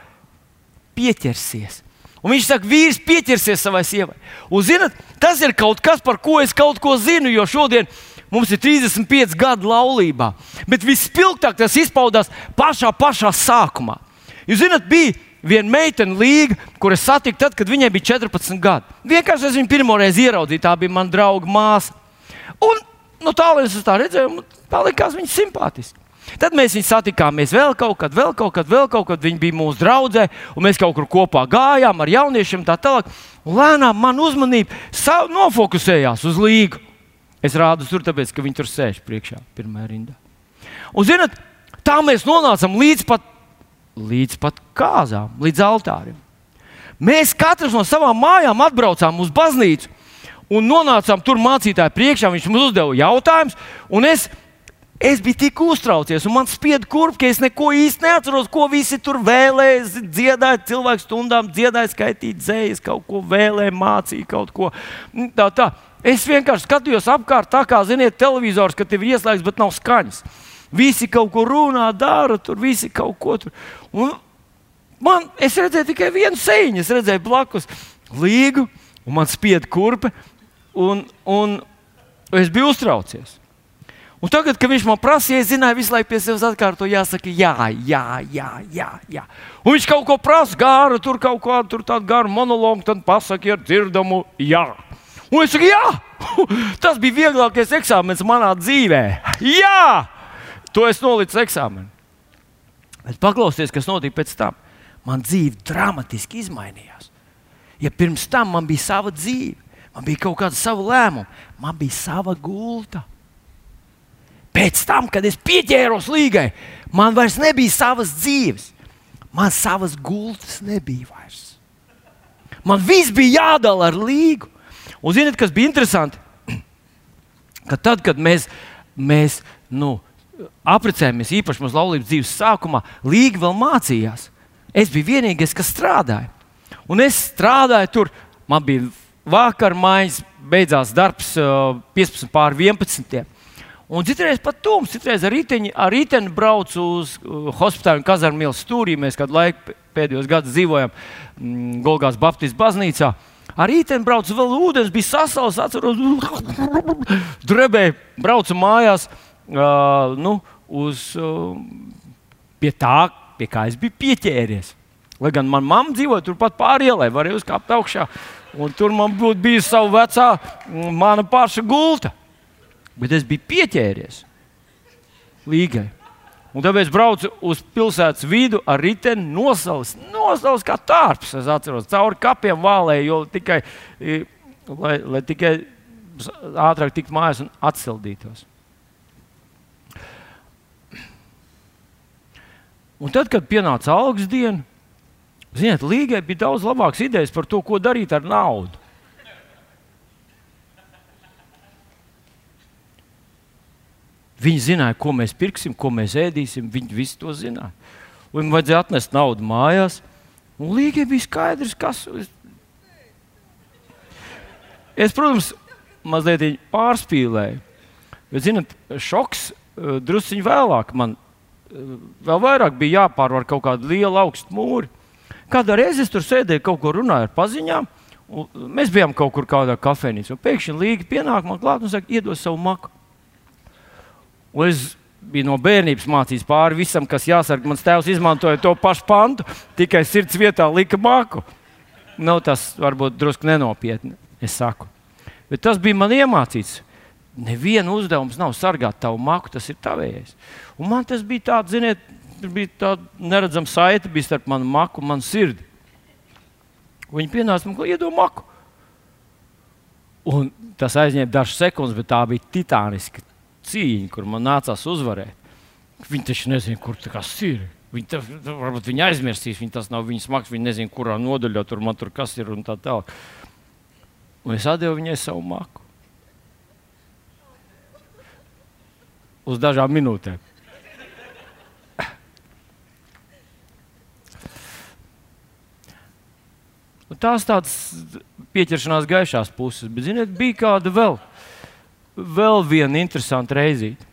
- pieķersies. Un viņš saka, vīrs pieķersies savai sievai. Un, zinat, tas ir kaut kas, par ko es kaut ko zinu, jo šodien mums ir 35 gadi laulībā. Bet vispilgtāk tas izpaudās pašā, pašā sākumā. Jūs zinat, bija viena meitene līga, kuras satiku tad, kad viņai bija 14 gadi. Vienkārši es viņu pirmo reizi ieraudzīju, tā bija mana drauga māsa. Un nu, tālāk es tā redzēju, tā likās viņa simpātiski. Tad mēs viņu satikāmies vēl kaut kad, vēl kaut kad, vēl kaut kad. Viņa bija mūsu draudzē, un mēs kaut kur kopā gājām ar jauniešiem. Tā tālāk. Un lēnām man uzmanība nofokusējās uz līgu. Es rādu tur, tāpēc, ka viņi tur sēž priekšā, pirmā rindā. Un, zinot, tā mēs nonācām līdz pat, līdz pat kāzām, līdz altāriem. Mēs katrs no savām mājām atbraucām uz baznīcu un nonācām tur mācītāju priekšā. Viņš mums uzdeva jautājumus, un es, es biju tik uztraucies, un man spieda kurp, ka es neko īsti neatceros, ko visi tur vēlēja. Dziedāja, cilvēku stundām dziedāja, skaitīja dzējas, kaut ko vēlēja, mācīja kaut ko. Tā, tā. Es vienkārši skatījos apkārt, tā kā, ziniet, televizors, kad ir ieslēgts, bet nav skaņas. Visi kaut ko runā, dara, tur visi kaut ko tur. Un man, es redzēju tikai vienu sēņu, es redzēju blakus līgu, un man spieda kurpe un, un es biju uztraucies. Un tagad, kad viņš man prasīja, es zināju, visu laiku pie sevis atkārto, jāsaka, jā, jā, jā, jā. jā. Un viņš kaut ko prasa, gāra, tur kaut kādu tādu garu monologu, tad pasakā ar dzirdamu, jā. Un es saku, jā, *laughs* tas bija vieglākais eksāmenis manā dzīvē. Jā, to es nolicu eksāmenu. Bet paklausieties, kas notika pēc tam. Man dzīve dramatiski izmainījās. Ja pirms tam man bija sava dzīve, Man bija kaut kāda sava lēmuma, man bija sava gulta. Pēc tam, kad es pieķēros līgai, man vairs nebija savas dzīves. Man savas gultas nebija vairs. Man viss bija jādala ar līgu. Un ziniet, kas bija interesanti? Ka tad, kad mēs, mēs nu, apprecējāmies, īpaši mūsu laulības dzīves sākumā, Līga vēl mācījās. Es biju vienīgais, kas strādāja. Un es strādāju tur, man bija vakar mājas beidzās darbs 15 pār 11. Un citreiz pat tums, citreiz ar riteņu, ar riteņu braucu uz hospitālu ielas stūrī. Mēs kādu laiku pēdējos gados dzīvojam mm, Golgās Baptistu baznīcā. Ar rītdienu braucu vēl ūdens, bija sasaucis, atceros, *laughs* drebēju, braucu mājās uh, nu, uz, uh, pie tā, pie kā es biju pieķēries. Lai gan manā mamma dzīvoja turpat pāri ielai, varēja uzkāpt augšā. Un tur man būtu bijusi sava vecā, mana paša gulta. Bet es biju pieķēries līgai. Un tāpēc braucu uz pilsētas vidu ar riteni, nosaucis, nosaucis kā tārps. Es atceros, cauri kapiem vālēju, jo tikai, lai, lai tikai ātrāk tiktu mājās un atsildītos. Un tad, kad pienāca augsts diena, Ziniet, Līgai bija daudz labākas idejas par to, ko darīt ar naudu. Viņi zināja, ko mēs pirksim, ko mēs ēdīsim. Viņi visi to zināja. Un viņam vajadzēja atnest naudu mājās. Un Līgai bija skaidrs, kas. Es, protams, mazliet pārspīlēju. Bet, zinot, šoks uh, drusciņš vēlāk man uh, vēl vairāk bija jāpārvar kaut kāda liela augsta mūra. Kādā reizē es tur sēdēju, kaut ko runāju ar paziņām. Mēs bijām kaut kur kādā kafejnīcā. Pēkšņi Līga pienāk man klāt un saka, iedod savu maku. Un es biju no bērnības mācījis pāri visam, kas jāsarg. Mans tēvs izmantoja to pašu pantu, tikai sirds vietā lika maku. Nav tas varbūt drusku nenopietni, es saku. Bet tas bija man iemācīts. Neviena uzdevums nav sargāt tavu maku, tas ir tavējais. Un man tas bija tāds, ziniet, bija tāda neredzama saite starp manu maku un manu sirdi. Viņi pienāca man, iedod maku. Un tas aizņēma dažas sekundes, bet tā bija titāniska cīņa, kur man nācās uzvarēt. Viņi taču nezina, kur tas ir. Viņi tā, varbūt viņi aizmirsīs, viņi tas nav viņas maks, viņi nezina, kurā nodaļā tur man tur kas ir un tā tālāk. Un es devu viņai savu maku. Uz dažām minūtēm. Un tās tādas pieķeršanās gaišās puses, bet ziniet, bija kāda vēl, vēl viena interesanta reizīte.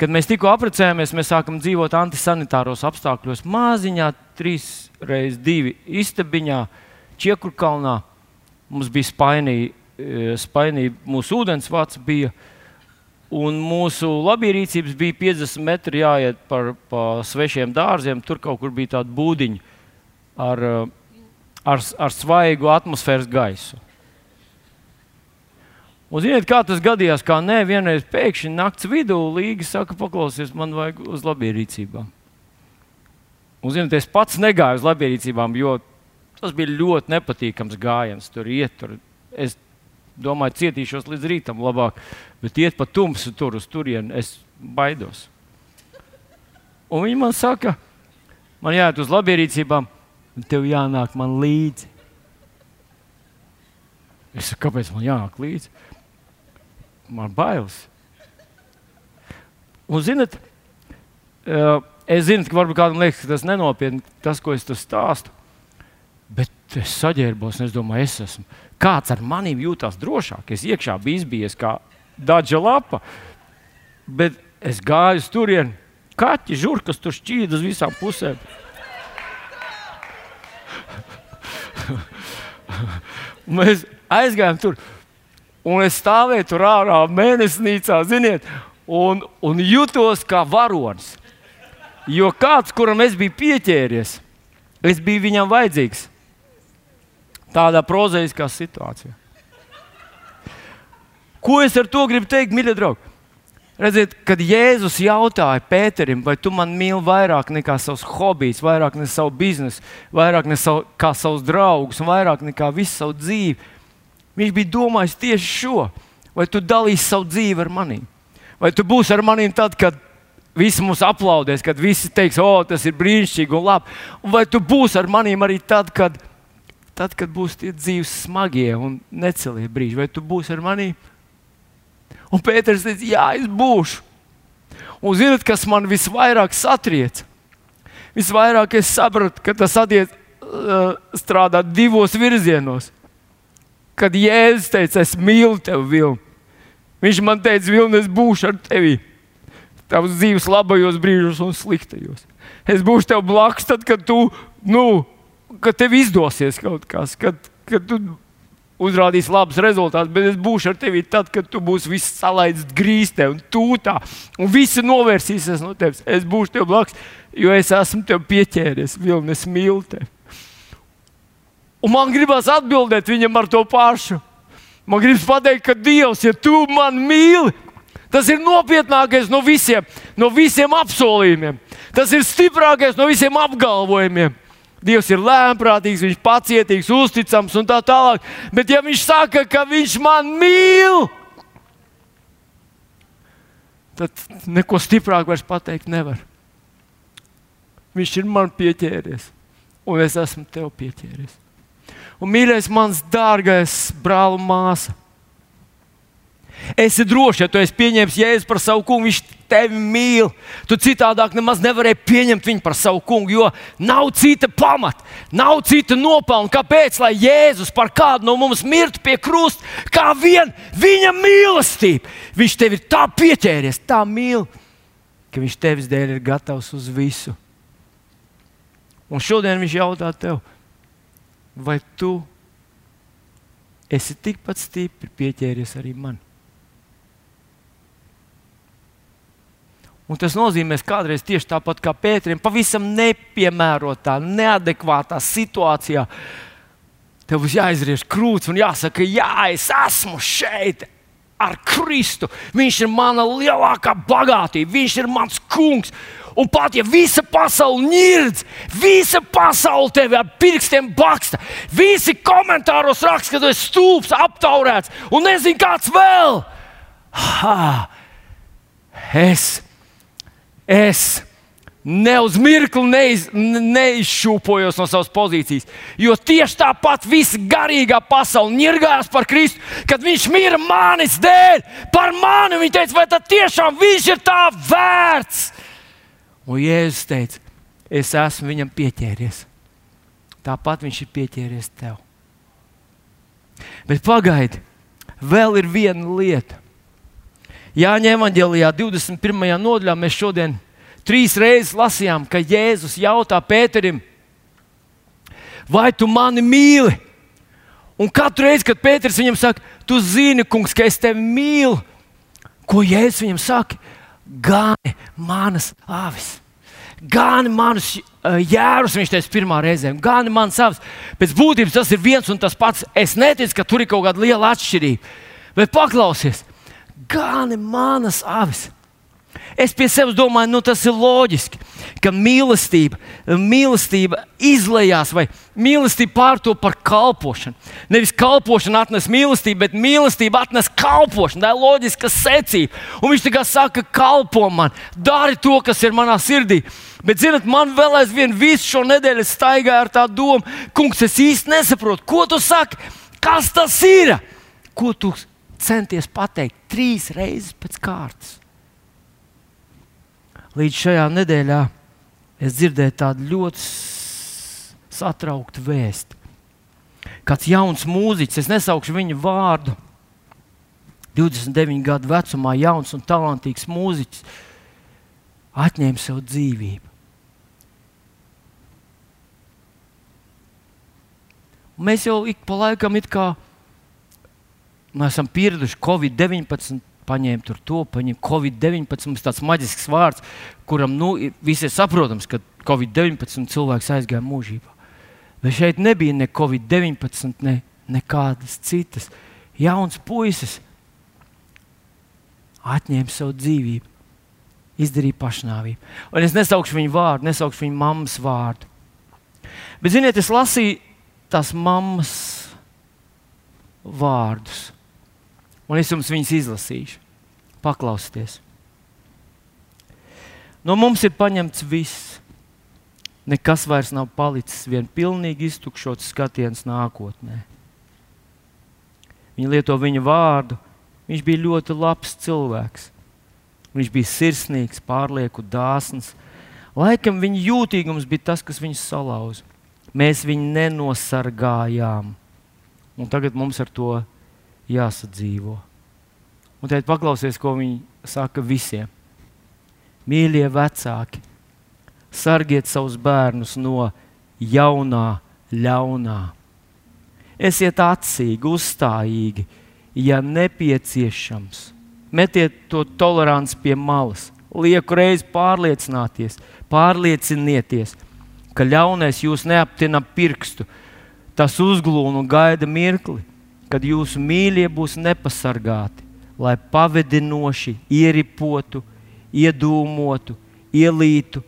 Kad mēs tikko apprecējāmies, mēs sākam dzīvot antisanitāros apstākļos, māziņā, trīs reizes divi istabiņā, Čiekurkalnā mums bija spainīja, e, spainīja mūsu ūdensvats bija. Un mūsu labierīcības bija 50 metri jāiet par, pa svešiem dārziem. Tur kaut kur bija tāda būdiņa ar, e, ar, ar svaigu atmosfēras gaisu. Un ziniet, kā tas gadījās, kā nē, vienreiz pēkšņi naktas vidū Līga saka, paklausies, man vajag uz labierīcībām. Un, ziniet, es pats negāju uz labierīcībām, jo Tas bija ļoti nepatīkams gājiens. Tur iet, tur. Es domāju, cietīšos līdz rītam labāk, bet iet pa tumsu tur uz turieni. Es baidos. Un viņi man saka, man jāiet uz labierīcībām, un tev jānāk man līdzi. Es saku, kāpēc man jānāk līdzi? Man bailes. Un, zinot, es zinu, ka varbūt kādam liekas, ka tas nenopietni, tas, ko es stāstu. Bet es saģērbos, un es domāju, es esmu. Kāds ar maniem jūtas drošāk? Es iekšā biju izbijies kā daļa lapa, bet es gāju uz turieni. Kaķi, žurkas tur šķīda uz visām pusēm. *laughs* Mēs aizgājām tur, un es stāvēju tur ārā mēnesnīcā, ziniet, un, un jutos kā varonis. Jo kāds, kuram es biju pieķēries, es biju viņam vajadzīgs. Tādā prozaiskā situācijā. Ko es ar to gribu teikt, mīļie draugi? Redziet, kad Jēzus jautāja Pēterim, vai tu man mīli vairāk nekā savus hobijus, vairāk nekā savu biznesu, vairāk nekā savus draugus, vairāk nekā visu savu dzīvi, viņš bija domājis tieši šo. Vai tu dalīsi savu dzīvi ar maniem? Vai tu būsi ar maniem tad, kad visi mums aplaudēs, kad visi teiks, o, oh, tas ir brīnišķīgi un labi? Vai tu būsi ar maniem arī tad, kad tad, kad būs tie dzīves smagie un necelie brīži, vai tu būsi ar mani? Un Pēters teica, jā, es būšu. Un zinot, kas man visvairāk satriec? Visvairāk es sapratu, ka tas attiec uh, strādāt divos virzienos. Kad Jēzus teica, es mīlu tevi, Vilni, viņš man teica, Vilni, es būšu ar tevi. Tavs dzīves labajos brīžos un sliktajos. Es būšu tev blakus, tad, kad tu nu, ka tev izdosies kaut kas, kad, kad tu uzrādīsi labus rezultātus, bet es būšu ar tevi tad, kad tu būsi viss salaists grīstē un tūtā, un visi novērsīsies no tevis. Es būšu tev blakus, jo es esmu tev pieķēries, vilni, es mīlu tevi. Un man gribas atbildēt viņam ar to pašu. Man gribas pateikt, ka Dievs, ja tu man mīli, tas ir nopietnākais no visiem, no visiem apsolījumiem. Tas ir stiprākais no visiem apgalvojumiem. Dievs ir lēmprātīgs, viņš ir pacietīgs, uzticams un tā tālāk. Bet, ja viņš saka, ka viņš man mīl, tad neko stiprāk vairs pateikt nevar. Viņš ir man pieķēries, un es esmu tev pieķēries. Un, mīļais, mans dārgais brāl un māsa, Esi drošs, ja tu esi pieņēmis Jēzu par savu kungu, viņš tevi mīl. Tu citādāk nemaz nevarēji pieņemt viņu par savu kungu, jo nav cita pamata, nav cita nopelna. Kāpēc lai Jēzus par kādu no mums mirtu pie krusta, kā vien viņa mīlestība? Viņš tevi ir tā pieķēries, tā mīl, ka viņš tevis dēļ ir gatavs uz visu. Un šodien viņš jautā tev, vai tu esi tikpat stipri pieķēries arī man? Un tas nozīmē, ka kādreiz tieši tāpat kā Pēterim, pavisam nepiemērotā, neadekvātā situācijā, tev būs jāizriež krūts un jāsaka, jā, es esmu šeit. Ar Kristu. Viņš ir mana lielākā bagātība, viņš ir mans kungs. Un pat ja visa pasaule nirdz, visa pasaule tevi ar pirkstiem baksta, visi komentāros raksta, ka tu esi stulbs, aptaurēts un nezini, kāds vēl. Ha! Es es ne uz mirkli neiz, neizšūpojos no savas pozīcijas. Jo tieši tāpat visa garīgā pasaule nirgājās par Kristu, kad viņš mīra manis dēļ, par mani. Viņa teica, vai tad tiešām viņš ir tā vērts? Un Jēzus teica, es esmu viņam pieķēries. Tāpat viņš ir pieķēries tev. Bet pagaidi, vēl ir viena lieta. Jāņem evanģēlijā 21. nodaļā mēs šodien trīs reizes lasījām, ka Jēzus jautā Pēterim, vai tu mani mīli? Un katru reizi, kad Pēters viņam saka, tu zini, kungs, ka es tevi mīlu, ko Jēzus viņam saka? Gani manas avis. Gani manus uh, jērus, viņš teica, pirmā reizē, gani manas avis. Pēc būtības tas ir viens un tas pats. Es neticu, ka tur ir kaut kāda liela atšķirība. Bet paklausies, gani manas avis. Es pie sevis domāju, nu, tas ir loģiski, ka mīlestība, mīlestība izlējās vai mīlestība pārto par kalpošanu. Nevis kalpošana atnes mīlestību, bet mīlestība atnes kalpošanu. Tā ir loģiska secība. Un viņš tikai saka, kalpo man, dari to, kas ir manā sirdī. Bet, zinot, man vēl aizvien visu šo nedēļu staigāja ar tādu domu, kungs, es īsti nesaprotu, ko tu saki, kas tas ir, ko tu centies pateikt trīs reizes pēc kārtas. Līdz šajā nedēļā es dzirdēju tādu ļoti satrauktu vēstu. Kāds jauns mūziķis, es nesaukšu viņa vārdu, 29 gadu vecumā, jauns un talantīgs mūziķis, atņēma sev dzīvību. Mēs jau ik pa laikam esam pieraduši Covid-19, paņēma tur to, paņēma Covid-19. Mums tāds maģisks vārds, kuram nu, visiem saprotams, ka Covid-19 cilvēks aizgāja mūžībā. Bet šeit nebija ne Covid-19, ne nekādas citas. Jauns puisis atņēma savu dzīvību, izdarīja pašnāvību. Un es nesaukšu viņu vārdu, nesaukšu viņu mammas vārdu. Bet, ziniet, es lasīju tās mammas vārdus un es jums viņus izlasīšu. Paklausieties! No mums ir paņemts viss. Nekas vairs nav palicis, vien pilnīgi iztukšots skatiens nākotnē. Viņa lieto viņa vārdu. Viņš bija ļoti labs cilvēks. Viņš bija sirsnīgs, pārlieku dāsns. Laikam viņa jūtīgums bija tas, kas viņu salauza. Mēs viņu nenosargājām. Un tagad mums ar to jāsadzīvo. Un tad paklausies, ko viņi saka visiem. Mīļie vecāki, sargiet savus bērnus no jaunā, ļaunā. Esiet atsīgi, uzstājīgi, ja nepieciešams. Metiet to toleranci pie malas, lieku reizi pārliecināties, pārliecinieties, ka ļaunais jūs neaptina pirkstu. Tas uzglūna un gaida mirkli, kad jūsu mīļie būs nepasargāti, lai pavedinoši ieripotu, iedūmotu, ielītu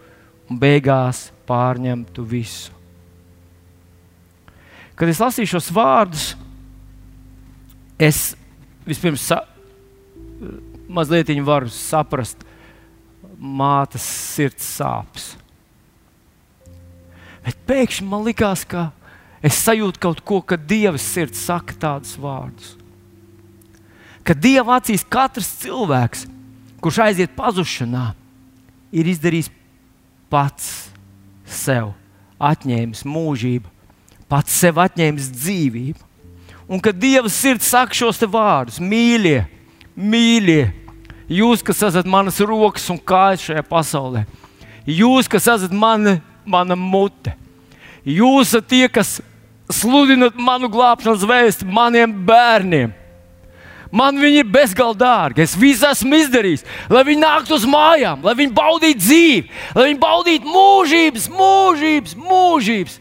un beigās pārņemtu visu. Kad es lasīju šos vārdus, es vispirms sa mazliet varu saprast mātes sirds sāpes. Bet pēkšņi man likās, ka Es sajūtu kaut ko, ka Dieva sirds saka tādus vārdus. ka Dieva acīs katrs cilvēks, kurš aiziet pazušanā, ir izdarījis pats sev, atņēmis mūžību, pats sev atņēmis dzīvību. Un kad Dieva sirds saka šos vārdus, mīļie, mīļie, jūs, kas esat manas rokas un kājas šajā pasaulē, jūs, kas esat mana, mana mute, jūs esat tie, kas sludinat manu glābšanas vēstu maniem bērniem. Man viņi ir bezgalīgi dārgi. Es visu esmu izdarījis, lai viņi nāktu uz mājām, lai viņi baudītu dzīvi, lai viņi baudītu mūžības, mūžības, mūžības.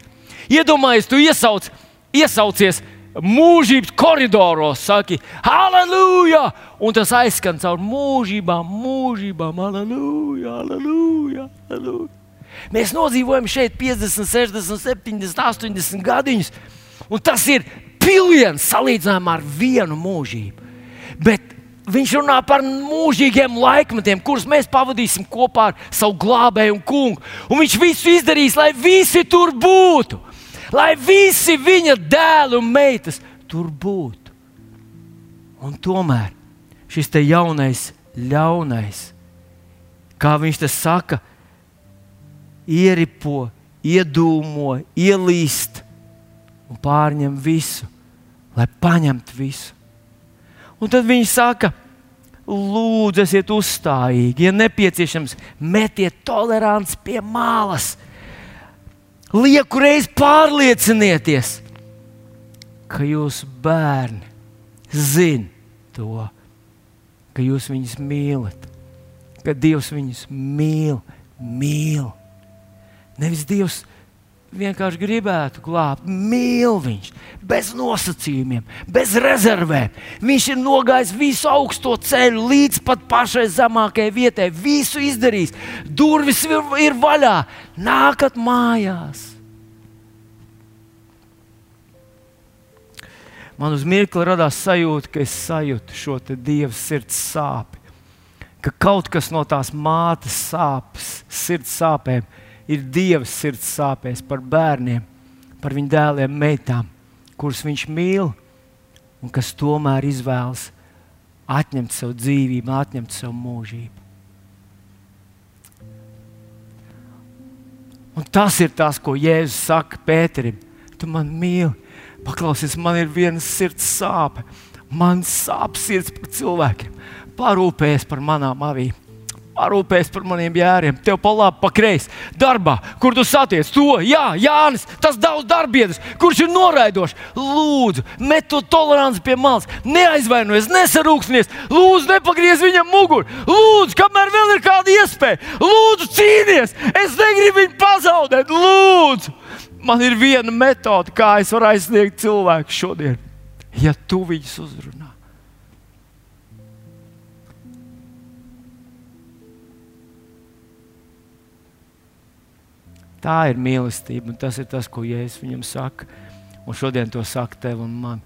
Iedomājieties, tu iesauc, iesaucies mūžības koridoros, saki, halleluja! Un tas aizskan caur mūžībām, mūžībām, halleluja, halleluja! halleluja. Mēs nodzīvojam šeit 50, 60, 70, 80 gadiņus, un tas ir piliens salīdzinājumā ar vienu mūžību. Bet viņš runā par mūžīgiem laikmetiem, kurus mēs pavadīsim kopā ar savu glābēju un kungu. Un viņš visu izdarīs, lai visi tur būtu, lai visi viņa dēli un meitas tur būtu. Un tomēr šis jaunais, ļaunais, kā viņš te saka, ieripo, iedūmo, ielīst un pārņem visu, lai paņemtu visu. Un tad viņi saka, lūdzu, esiet uzstājīgi, ja nepieciešams, metiet toleranci pie malas. Lieku reiz pārliecinieties, ka jūsu bērni zina to, ka jūs viņus mīlat, ka Dievs viņus mīl, mīl. Nevis Dievs vienkārši gribētu glābt, mīl viņš, bez nosacījumiem, bez rezervēm. Viņš ir nogājis visu augsto ceļu līdz pat pašai zemākajai vietai, visu izdarījis. Durvis ir, ir vaļā, nākat mājās. Man uz mirkli radās sajūta, ka es sajūtu šo dieva sirds sāpes, ka kaut kas no tās mātes sāpes, sirds sāpēm ir Dieva sirds sāpēs par bērniem, par viņu dēliem, meitām, kurus viņš mīl un kas tomēr izvēlas atņemt savu dzīvību, atņemt savu mūžību. Un tas ir tas, ko Jēzus saka Pēterim. Tu man mīli, paklausies, man ir viena sirds sāpe. Man sāp sirds par cilvēkiem. Parūpējies par manām avīm parūpēs par maniem jēriem, tev pa labi, pa kreisi, darbā, kur tu satiec to, jā, Jānis, tas daudz darbietis, kurš ir noraidošs. Lūdzu, met to toleranci pie malas, neaizvainojies, nesarūksnies, lūdzu, nepagriez viņam muguru, lūdzu, kamēr vēl ir kāda iespēja, lūdzu, cīnies, es negribu viņu pazaudēt, lūdzu. Man ir viena metode, kā es varu aizsniegt cilvēku šodien, ja tu viņus uzrunā. Tā ir mīlestība, un tas ir tas, ko Jēzus viņam saka. Un šodien to saka tev un man.